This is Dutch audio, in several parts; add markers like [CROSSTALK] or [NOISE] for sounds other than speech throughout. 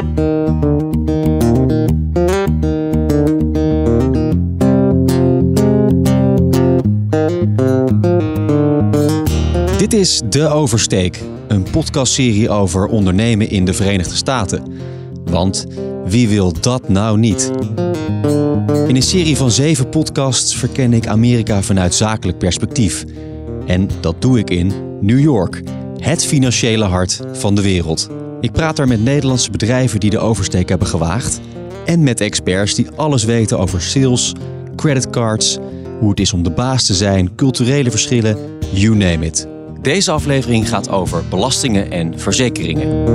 Dit is De Oversteek, een podcastserie over ondernemen in de Verenigde Staten. Want wie wil dat nou niet? In een serie van zeven podcasts verken ik Amerika vanuit zakelijk perspectief. En dat doe ik in New York, het financiële hart van de wereld. Ik praat daar met Nederlandse bedrijven die de oversteek hebben gewaagd. En met experts die alles weten over sales, creditcards, hoe het is om de baas te zijn, culturele verschillen, you name it. Deze aflevering gaat over belastingen en verzekeringen.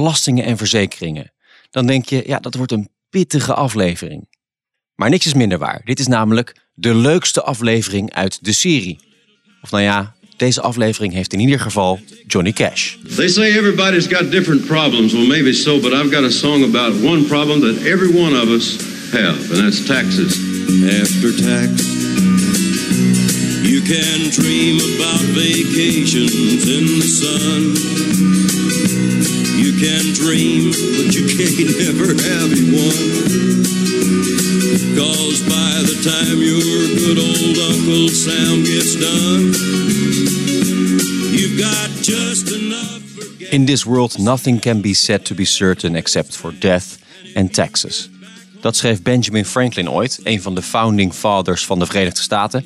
Belastingen en verzekeringen. Dan denk je, ja, dat wordt een pittige aflevering. Maar niks is minder waar. Dit is namelijk de leukste aflevering uit de serie. Of nou ja, deze aflevering heeft in ieder geval Johnny Cash. They say everybody's got different problems. Well, maybe so, but I've got a song about one problem that every one of us have, and that's taxes. after tax. You can dream about vacations in the sun. Can dream, but you [LAUGHS] have. Cause by the time your good old Uncle gets done, you've got just enough. In this world nothing can be said to be certain except for death and taxes. Dat schreef Benjamin Franklin ooit, een van de founding fathers van de Verenigde Staten.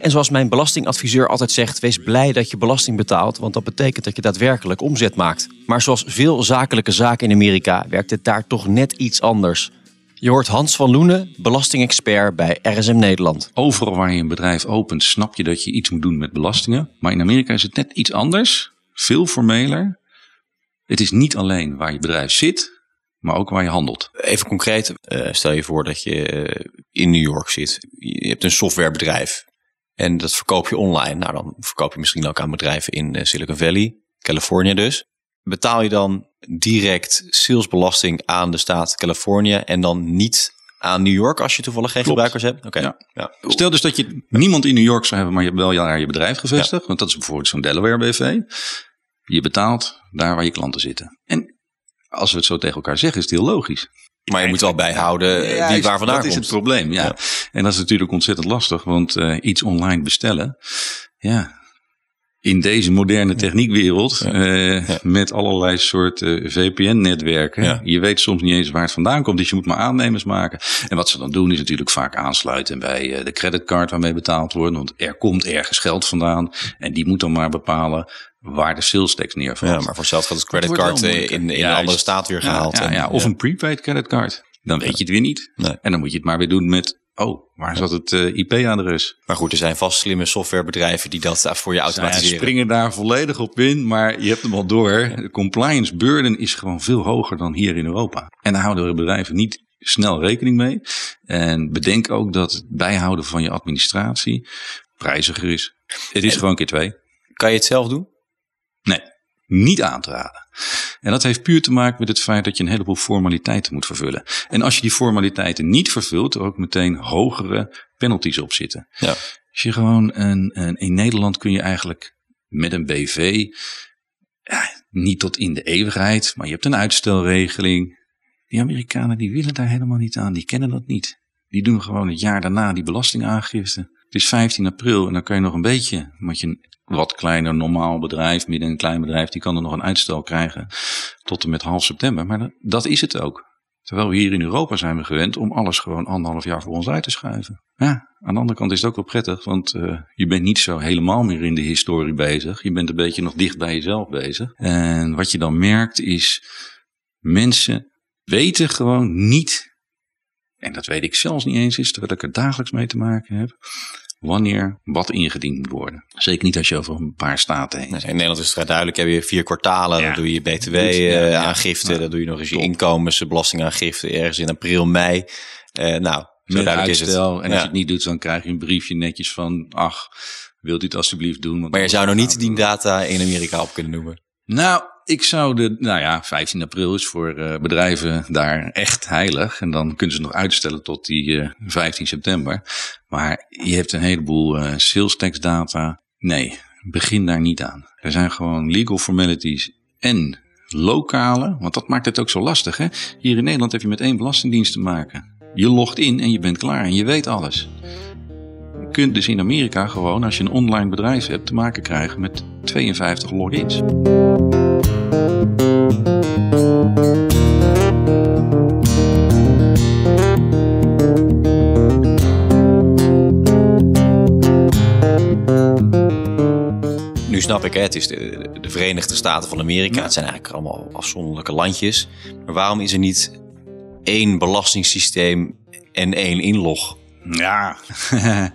En zoals mijn belastingadviseur altijd zegt, wees blij dat je belasting betaalt, want dat betekent dat je daadwerkelijk omzet maakt. Maar zoals veel zakelijke zaken in Amerika werkt het daar toch net iets anders. Je hoort Hans van Loenen, belastingexpert bij RSM Nederland. Overal waar je een bedrijf opent, snap je dat je iets moet doen met belastingen. Maar in Amerika is het net iets anders, veel formeler. Het is niet alleen waar je bedrijf zit, maar ook waar je handelt. Even concreet, eh, stel je voor dat je eh, in New York zit. Je hebt een softwarebedrijf en dat verkoop je online. Nou, dan verkoop je misschien ook aan bedrijven in eh, Silicon Valley, Californië dus. Betaal je dan direct salesbelasting aan de staat Californië en dan niet aan New York als je toevallig geen Klopt. gebruikers hebt? Oké. Ja. Ja. Stel dus dat je niemand in New York zou hebben, maar je hebt wel daar je bedrijf gevestigd. Want dat is bijvoorbeeld zo'n Delaware BV. Je betaalt daar waar je klanten zitten. En als we het zo tegen elkaar zeggen, is het heel logisch. Maar je moet wel bijhouden eh, wie Ja, waar vandaan dat komt. is het probleem, ja. Ja. En dat is natuurlijk ontzettend lastig, want eh, iets online bestellen, ja, in deze moderne techniekwereld, eh, Ja. met allerlei soorten VPN-netwerken, Ja. je weet soms niet eens waar het vandaan komt, dus je moet maar aannemers maken. En wat ze dan doen is natuurlijk vaak aansluiten bij eh, de creditcard waarmee betaald wordt, want er komt ergens geld vandaan en die moet dan maar bepalen waar de sales tax neervalt. Ja, maar voor hetzelfde gaat het creditcard eh, in, in een Juist. andere staat weer gehaald. Ja, En- ja, of een prepaid creditcard. Dan weet je het weer niet. Nee. En dan moet je het maar weer doen met, oh, waar zat het eh, IP-adres? Maar goed, er zijn vast slimme softwarebedrijven die dat voor je automatiseren. springen daar volledig op in, maar je hebt hem al door. De compliance burden is gewoon veel hoger dan hier in Europa. En daar houden de bedrijven niet snel rekening mee. En bedenk ook dat het bijhouden van je administratie prijziger is. Het is gewoon keer twee. Kan je het zelf doen? Nee, niet aan te raden. En dat heeft puur te maken met het feit dat je een heleboel formaliteiten moet vervullen. En als je die formaliteiten niet vervult, er ook meteen hogere penalties op zitten. Ja. Als je gewoon een, een, in Nederland kun je eigenlijk met een BV, ja, niet tot in de eeuwigheid, maar je hebt een uitstelregeling. Die Amerikanen die willen daar helemaal niet aan, die kennen dat niet. Die doen gewoon het jaar daarna die belastingaangifte. Het is 15 april en dan kan je nog een beetje, want je wat kleiner normaal bedrijf, midden een klein bedrijf, die kan er nog een uitstel krijgen tot en met half september. Maar dat, dat is het ook. Terwijl we hier in Europa zijn we gewend om alles gewoon anderhalf jaar voor ons uit te schuiven. Ja, aan de andere kant is het ook wel prettig, want eh, je bent niet zo helemaal meer in de historie bezig. Je bent een beetje nog dicht bij jezelf bezig. En wat je dan merkt is, mensen weten gewoon niet, en dat weet ik zelfs niet eens eens, terwijl ik er dagelijks mee te maken heb, wanneer wat ingediend moet worden. Zeker niet als je over een paar staten heen Nee, in Nederland is het vrij duidelijk. Heb je vier kwartalen, Ja. dan doe je ja. btw-aangifte, Ja. dan doe je nog eens je inkomensbelastingaangifte ergens in april, mei. Eh, nou, zo Met duidelijk is het. En als je het niet doet, dan krijg je een briefje netjes van... ach, wilt u het alsjeblieft doen? Want Maar je zou nog niet die data in Amerika op kunnen noemen. Nou, ik zou de, nou ja, 15 april is voor uh, bedrijven daar echt heilig. En dan kunnen ze nog uitstellen tot die uh, 15 september. Maar je hebt een heleboel uh, sales tax data. Nee, begin daar niet aan. Er zijn gewoon legal formalities en lokale, want dat maakt het ook zo lastig. Hè? Hier in Nederland heb je met één belastingdienst te maken. Je logt in en je bent klaar en je weet alles. Je kunt dus in Amerika gewoon, als je een online bedrijf hebt, te maken krijgen met 52 logins. Nu snap ik, hè, het is de, de Verenigde Staten van Amerika. Het zijn eigenlijk allemaal afzonderlijke landjes. Maar waarom is er niet één belastingssysteem en één inlog? Ja, [LAUGHS]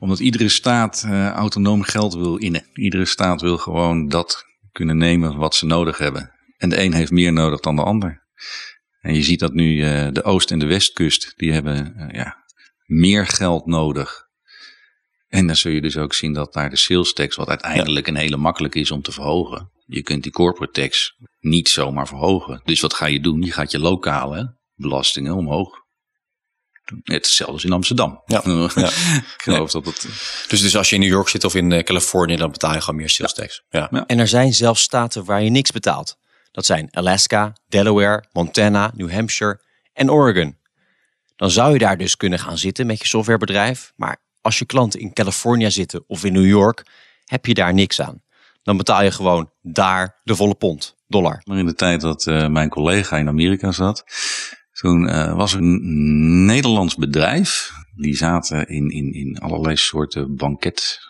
omdat iedere staat uh, autonoom geld wil innen. Iedere staat wil gewoon dat kunnen nemen wat ze nodig hebben. En de een heeft meer nodig dan de ander. En je ziet dat nu uh, de Oost- en de Westkust, die hebben uh, ja, meer geld nodig. En dan zul je dus ook zien dat daar de sales tax, wat uiteindelijk een hele makkelijk is om te verhogen. Je kunt die corporate tax niet zomaar verhogen. Dus wat ga je doen? Je gaat je lokale belastingen omhoog Hetzelfde als in Amsterdam. Ja. [LAUGHS] ja. ik geloof dat het... Dus, dus als je in New York zit of in Californië, dan betaal je gewoon meer sales tax. Ja. Ja. En er zijn zelfs staten waar je niks betaalt. Dat zijn Alaska, Delaware, Montana, New Hampshire en Oregon. Dan zou je daar dus kunnen gaan zitten met je softwarebedrijf. Maar als je klanten in Californië zitten of in New York, heb je daar niks aan. Dan betaal je gewoon daar de volle pond, dollar. Maar in de tijd dat uh, mijn collega in Amerika zat, toen uh, was een Nederlands bedrijf. Die zaten in, in, in allerlei soorten banket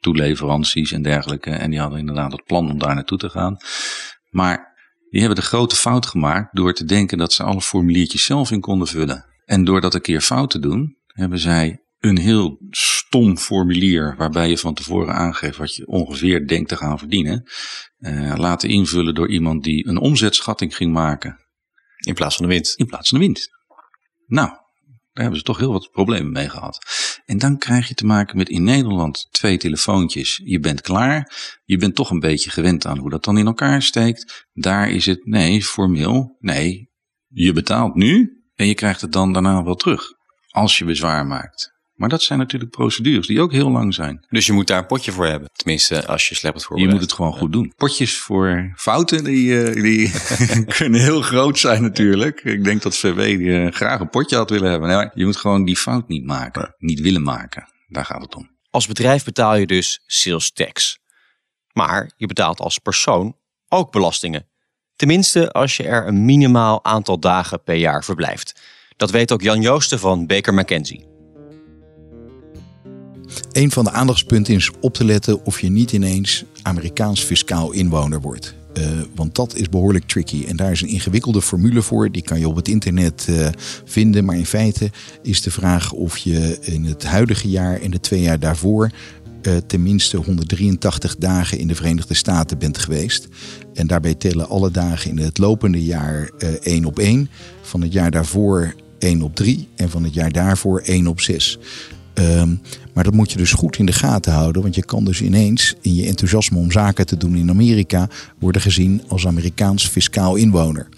toeleveranties en dergelijke. En die hadden inderdaad het plan om daar naartoe te gaan. Maar die hebben de grote fout gemaakt door te denken dat ze alle formuliertjes zelf in konden vullen. En door dat een keer fout te doen, hebben zij een heel stom formulier waarbij je van tevoren aangeeft wat je ongeveer denkt te gaan verdienen, uh, laten invullen door iemand die een omzetschatting ging maken. In plaats van de winst. In plaats van de winst. Nou, daar hebben ze toch heel wat problemen mee gehad. En dan krijg je te maken met in Nederland twee telefoontjes. Je bent klaar. Je bent toch een beetje gewend aan hoe dat dan in elkaar steekt. Daar is het, nee, formeel, nee, je betaalt nu en je krijgt het dan daarna wel terug. Als je bezwaar maakt. Maar dat zijn natuurlijk procedures die ook heel lang zijn. Dus je moet daar een potje voor hebben. Tenminste, als je slecht hebt Je moet het gewoon goed doen. Potjes voor fouten, die, eh, die [LAUGHS] kunnen heel groot zijn natuurlijk. Ik denk dat VW eh, graag een potje had willen hebben. Nee, je moet gewoon die fout niet maken. Niet willen maken. Daar gaat het om. Als bedrijf betaal je dus sales tax. Maar je betaalt als persoon ook belastingen. Tenminste, als je er een minimaal aantal dagen per jaar verblijft. Dat weet ook Jan Joosten van Baker McKenzie. Een van de aandachtspunten is op te letten of je niet ineens Amerikaans fiscaal inwoner wordt. Uh, want dat is behoorlijk tricky. En daar is een ingewikkelde formule voor. Die kan je op het internet uh, vinden. Maar in feite is de vraag of je in het huidige jaar en de twee jaar daarvoor uh, tenminste 183 dagen in de Verenigde Staten bent geweest. En daarbij tellen alle dagen in het lopende jaar één op één. Van het jaar daarvoor 1 op 3 en van het jaar daarvoor 1 op 6. Um, maar dat moet je dus goed in de gaten houden. Want je kan dus ineens in je enthousiasme om zaken te doen in Amerika worden gezien als Amerikaans fiscaal inwoner.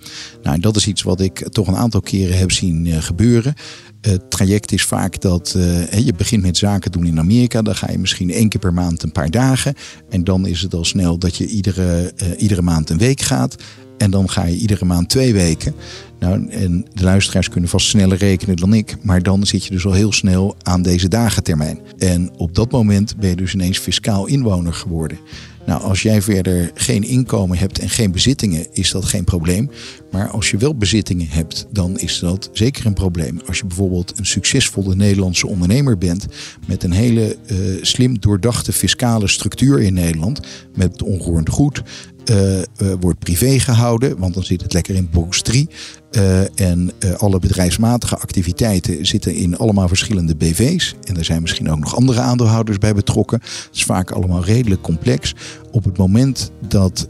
Nou, en dat is iets wat ik toch een aantal keren heb zien uh, gebeuren. Het traject is vaak dat uh, je begint met zaken doen in Amerika. Dan ga je misschien één keer per maand een paar dagen. En dan is het al snel dat je iedere, uh, iedere maand een week gaat. En dan ga je iedere maand twee weken. Nou, en de luisteraars kunnen vast sneller rekenen dan ik. Maar dan zit je dus al heel snel aan deze dagentermijn. En op dat moment ben je dus ineens fiscaal inwoner geworden. Nou, als jij verder geen inkomen hebt en geen bezittingen, is dat geen probleem. Maar als je wel bezittingen hebt, dan is dat zeker een probleem. Als je bijvoorbeeld een succesvolle Nederlandse ondernemer bent met een hele uh, slim doordachte fiscale structuur in Nederland, met onroerend goed, uh, uh, wordt privé gehouden, want dan zit het lekker in box 3. Uh, en alle bedrijfsmatige activiteiten zitten in allemaal verschillende BV's. En er zijn misschien ook nog andere aandeelhouders bij betrokken. Het is vaak allemaal redelijk complex. Op het moment dat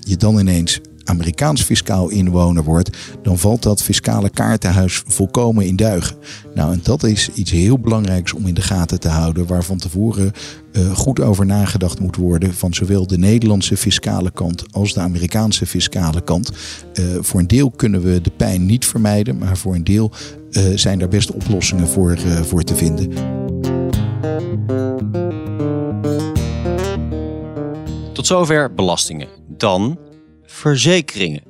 je dan ineens Amerikaans fiscaal inwoner wordt, dan valt dat fiscale kaartenhuis volkomen in duigen. Nou, en dat is iets heel belangrijks om in de gaten te houden, waar van tevoren uh, goed over nagedacht moet worden van zowel de Nederlandse fiscale kant als de Amerikaanse fiscale kant. Uh, voor een deel kunnen we de pijn niet vermijden, maar voor een deel uh, zijn daar best oplossingen voor, voor te vinden. Tot zover belastingen. Dan verzekeringen.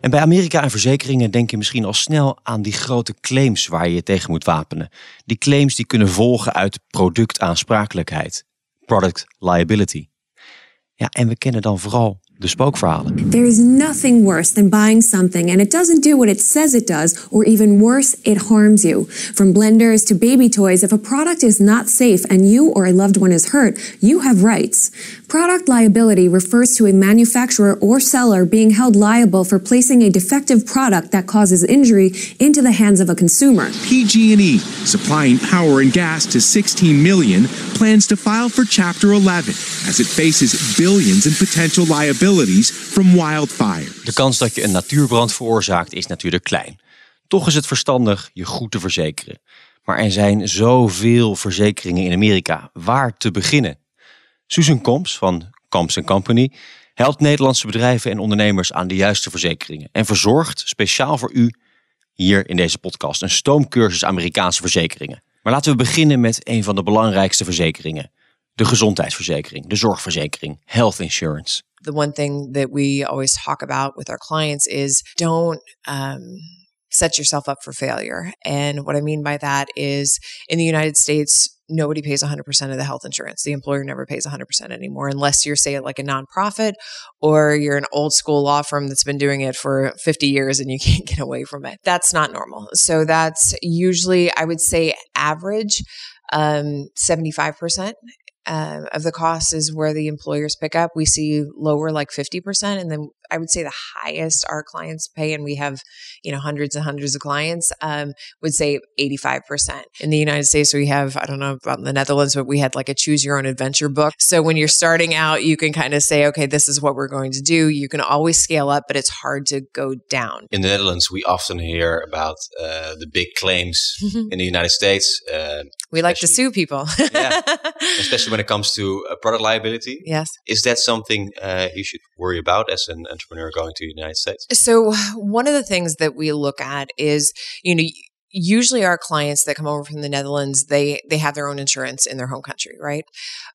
En bij Amerika en verzekeringen denk je misschien al snel aan die grote claims waar je je tegen moet wapenen. Die claims die kunnen volgen uit productaansprakelijkheid, product liability. Ja, en we kennen dan vooral de spookverhalen. There is nothing worse than buying something and it doesn't do what it says it does, or even worse, it harms you. From blenders to baby toys, if a product is not safe and you or a loved one is hurt, you have rights. Product liability refers to a manufacturer or seller being held liable for placing a defective product that causes injury into the hands of a consumer. PG&E, supplying power and gas to 16 million, plans to file for Chapter 11 as it faces billions in potential from. De kans dat je een natuurbrand veroorzaakt is natuurlijk klein. Toch is het verstandig je goed te verzekeren. Maar er zijn zoveel verzekeringen in Amerika. Waar te beginnen? Susan Komps van Komps Company helpt Nederlandse bedrijven en ondernemers aan de juiste verzekeringen en verzorgt speciaal voor u hier in deze podcast een stoomcursus Amerikaanse verzekeringen. Maar laten we beginnen met een van de belangrijkste verzekeringen: de gezondheidsverzekering, de zorgverzekering, health insurance. The one thing that we always talk about with our clients is don't um, set yourself up for failure. And what I mean by that is in the United States, nobody pays 100% of the health insurance. The employer never pays 100% anymore, unless you're, say, like a nonprofit or you're an old school law firm that's been doing it for 50 years and you [LAUGHS] can't get away from it. That's not normal. So that's usually, I would say, average um, 75% uh, of the cost is where the employers pick up. We see lower like 50%. And then I would say the highest our clients pay, and we have, you know, hundreds and hundreds of clients, um, would say 85%. In the United States, we have, I don't know about the Netherlands, but we had like a choose your own adventure book. So when you're starting out, you can kind of say, okay, this is what we're going to do. You can always scale up, but it's hard to go down. In the Netherlands, we often hear about uh, the big claims [LAUGHS] in the United States. Uh, we like to sue people. yeah, [LAUGHS] especially when it comes to uh, product liability. Yes. Is that something uh, you should worry about as an entrepreneur going to the United States? So, one of the things that we look at is, you know, usually our clients that come over from the Netherlands, they they have their own insurance in their home country, right?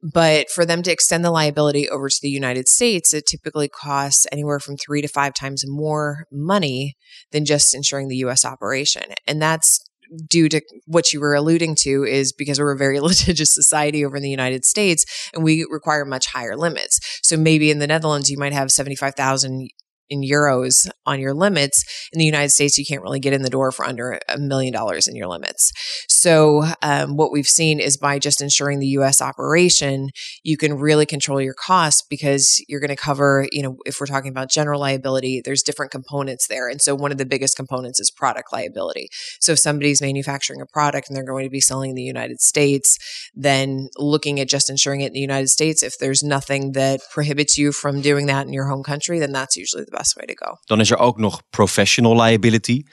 But for them to extend the liability over to the United States, it typically costs anywhere from 3 to 5 times more money than just insuring the US operation. And that's due to what you were alluding to is because we're a very [LAUGHS] litigious society over in the United States and we require much higher limits. So maybe in the Netherlands, you might have 75,000 in euros on your limits. In the United States, you can't really get in the door for under a million dollars in your limits. So, um, what we've seen is by just ensuring the US operation, you can really control your costs because you're going to cover, you know, if we're talking about general liability, there's different components there. And so, one of the biggest components is product liability. So, if somebody's manufacturing a product and they're going to be selling in the United States, then looking at just insuring it in the United States, if there's nothing that prohibits you from doing that in your home country, then that's usually the best way to go. Dan is er ook nog professional liability.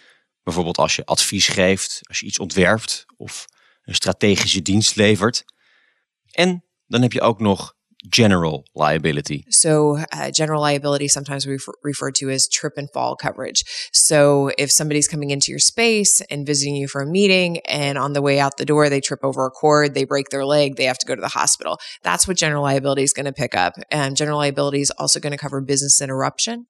Bijvoorbeeld als je advies geeft, als je iets ontwerpt of een strategische dienst levert. En dan heb je ook nog general liability. So, uh, general liability sometimes we refer, refer to as trip and fall coverage. So, if somebody's coming into your space and visiting you for a meeting, and on the way out the door they trip over a cord, they break their leg, they have to go to the hospital. That's what general liability is going to pick up. And general liability is also going to cover business interruption.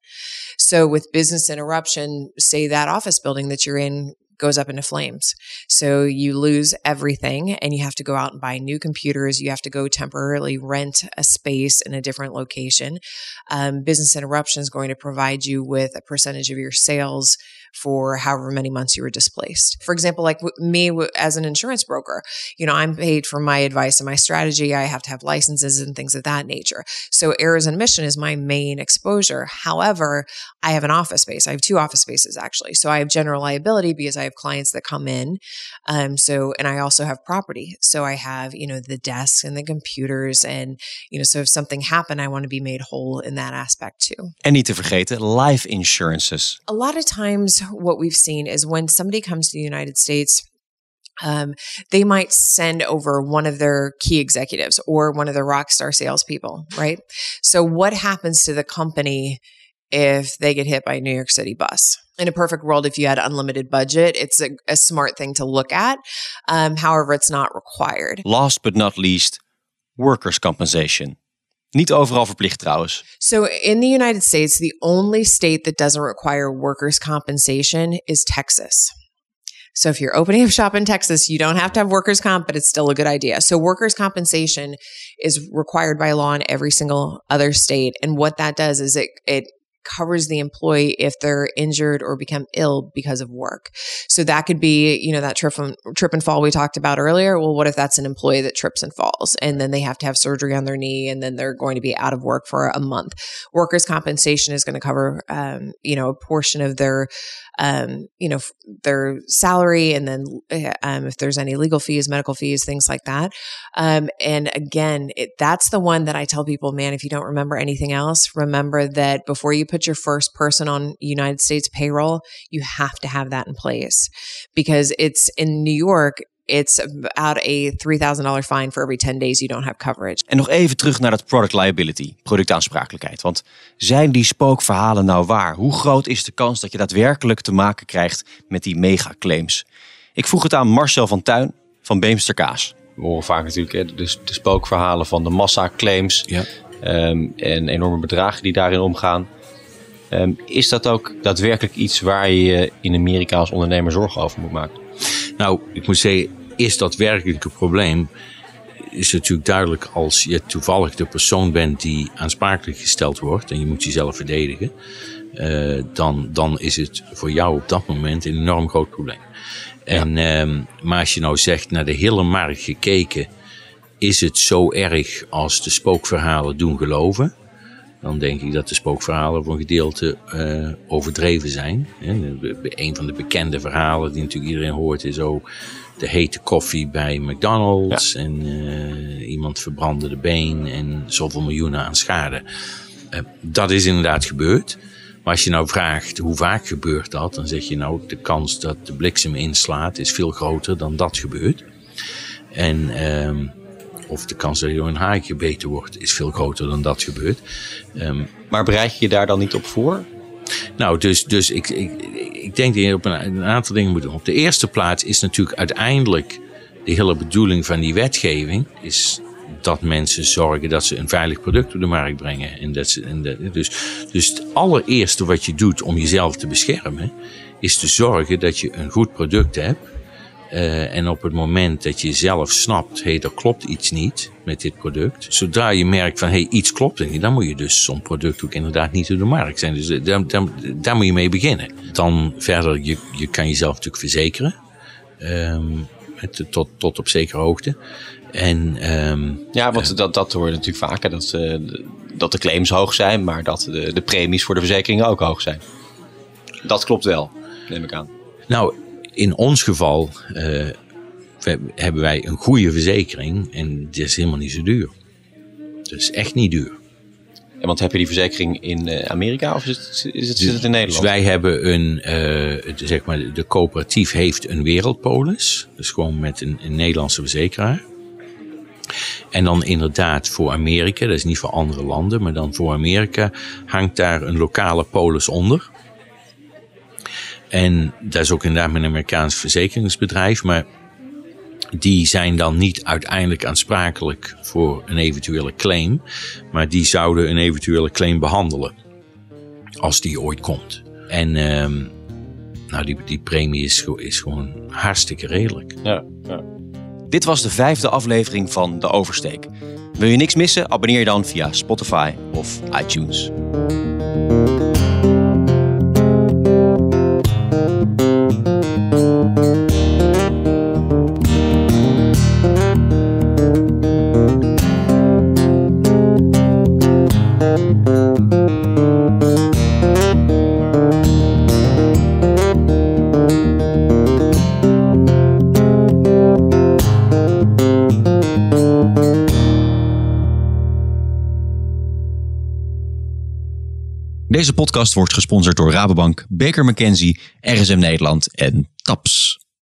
So, with business interruption, say that office building that you're in goes up into flames. So you lose everything and you have to go out and buy new computers. You have to go temporarily rent a space in a different location. Um, business interruption is going to provide you with a percentage of your sales for however many months you were displaced. For example, like me as an insurance broker, you know, I'm paid for my advice and my strategy. I have to have licenses and things of that nature. So errors and omission is my main exposure. However, I have an office space. I have two office spaces actually. So I have general liability because I have clients that come in. Um, so, and I also have property. So I have, you know, the desks and the computers and, you know, so if something happened, I want to be made whole in that aspect too. En niet te vergeten, life insurances. A lot of times what we've seen is when somebody comes to the United States, um, they might send over one of their key executives or one of their rock star salespeople, right? So, what happens to the company if they get hit by a New York City bus? In a perfect world, if you had unlimited budget, it's a, a smart thing to look at. Um, however, it's not required. Last but not least, workers' compensation. Niet overal verplicht trouwens. So in the United States, the only state that doesn't require workers' compensation is Texas. So if you're opening a shop in Texas, you don't have to have workers' comp, but it's still a good idea. So workers' compensation is required by law in every single other state. And what that does is it, it covers the employee if they're injured or become ill because of work. So that could be, you know, that trip and, trip and fall we talked about earlier. Well, what if that's an employee that trips and falls and then they have to have surgery on their knee and then they're going to be out of work for a month? Workers' compensation is going to cover, um, you know, a portion of their um, you know, their salary and then eh, um, if there's any legal fees, medical fees, things like that. Um, and again, it, that's the one that I tell people, man, if you don't remember anything else, remember that before you put your first person on United States payroll, you have to have that in place because it's in New York. It's about a $3,000 fine for every 10 days you don't have coverage. En nog even terug naar dat product liability, productaansprakelijkheid. Want zijn die spookverhalen nou waar? Hoe groot is de kans dat je daadwerkelijk te maken krijgt met die megaclaims? Ik vroeg het aan Marcel van Tuin van Beemster Kaas. We horen vaak natuurlijk de, de spookverhalen van de massaclaims ja. um, en enorme bedragen die daarin omgaan. Um, is dat ook daadwerkelijk iets waar je in Amerika als ondernemer zorgen over moet maken? Nou, ik moet zeggen, is dat werkelijk een probleem? Is natuurlijk duidelijk als je toevallig de persoon bent die aansprakelijk gesteld wordt en je moet jezelf verdedigen, uh, dan, dan is het voor jou op dat moment een enorm groot probleem. En, ja. uh, maar als je nou zegt naar de hele markt gekeken, is het zo erg als de spookverhalen doen geloven? Dan denk ik dat de spookverhalen voor een gedeelte uh, overdreven zijn. Een van de bekende verhalen die natuurlijk iedereen hoort is ook de hete koffie bij McDonald's. En uh, iemand verbrandde de been en zoveel miljoenen aan schade. Uh, dat is inderdaad gebeurd. Maar als je nou vraagt hoe vaak gebeurt dat, dan zeg je nou de kans dat de bliksem inslaat is veel groter dan dat gebeurt. En uh, of de kans dat je door een haai gebeten wordt, is veel groter dan dat gebeurt. Um, maar bereid je je daar dan niet op voor? Nou, dus, dus ik, ik, ik denk dat je op een, een, aantal dingen moet doen. Op de eerste plaats is natuurlijk uiteindelijk de hele bedoeling van die wetgeving is dat mensen zorgen dat ze een veilig product op de markt brengen. En dat ze, en dat, dus, dus het allereerste wat je doet om jezelf te beschermen, is te zorgen dat je een goed product hebt uh, en op het moment dat je zelf snapt, hé, hey, er klopt iets niet met dit product. Zodra je merkt van, hé, hey, iets klopt niet, dan moet je dus zo'n product ook inderdaad niet op de markt zijn. Dus daar, daar, daar moet je mee beginnen. Dan verder, je, je kan jezelf natuurlijk verzekeren. Um, tot, tot op zekere hoogte. En, um, ja, want uh, dat, dat hoor je natuurlijk vaker. Dat, uh, dat de claims hoog zijn, maar dat de, de premies voor de verzekeringen ook hoog zijn. Dat klopt wel, neem ik aan. Nou, in ons geval uh, hebben wij een goede verzekering en die is helemaal niet zo duur. Het is echt niet duur. En want heb je die verzekering in uh, Amerika of is het, is het, zit het in Nederland? Dus wij hebben een, uh, zeg maar, de coöperatief heeft een wereldpolis. Dus gewoon met een, een Nederlandse verzekeraar. En dan inderdaad voor Amerika, dat is niet voor andere landen, maar dan voor Amerika hangt daar een lokale polis onder. En dat is ook inderdaad een Amerikaans verzekeringsbedrijf, maar die zijn dan niet uiteindelijk aansprakelijk voor een eventuele claim, maar die zouden een eventuele claim behandelen als die ooit komt. En um, nou, die, die premie is, is gewoon hartstikke redelijk. Ja, ja. Dit was de vijfde aflevering van De Oversteek. Wil je niks missen? Abonneer je dan via Spotify of iTunes. Deze podcast wordt gesponsord door Rabobank, Baker McKenzie, RSM Nederland en TAPS.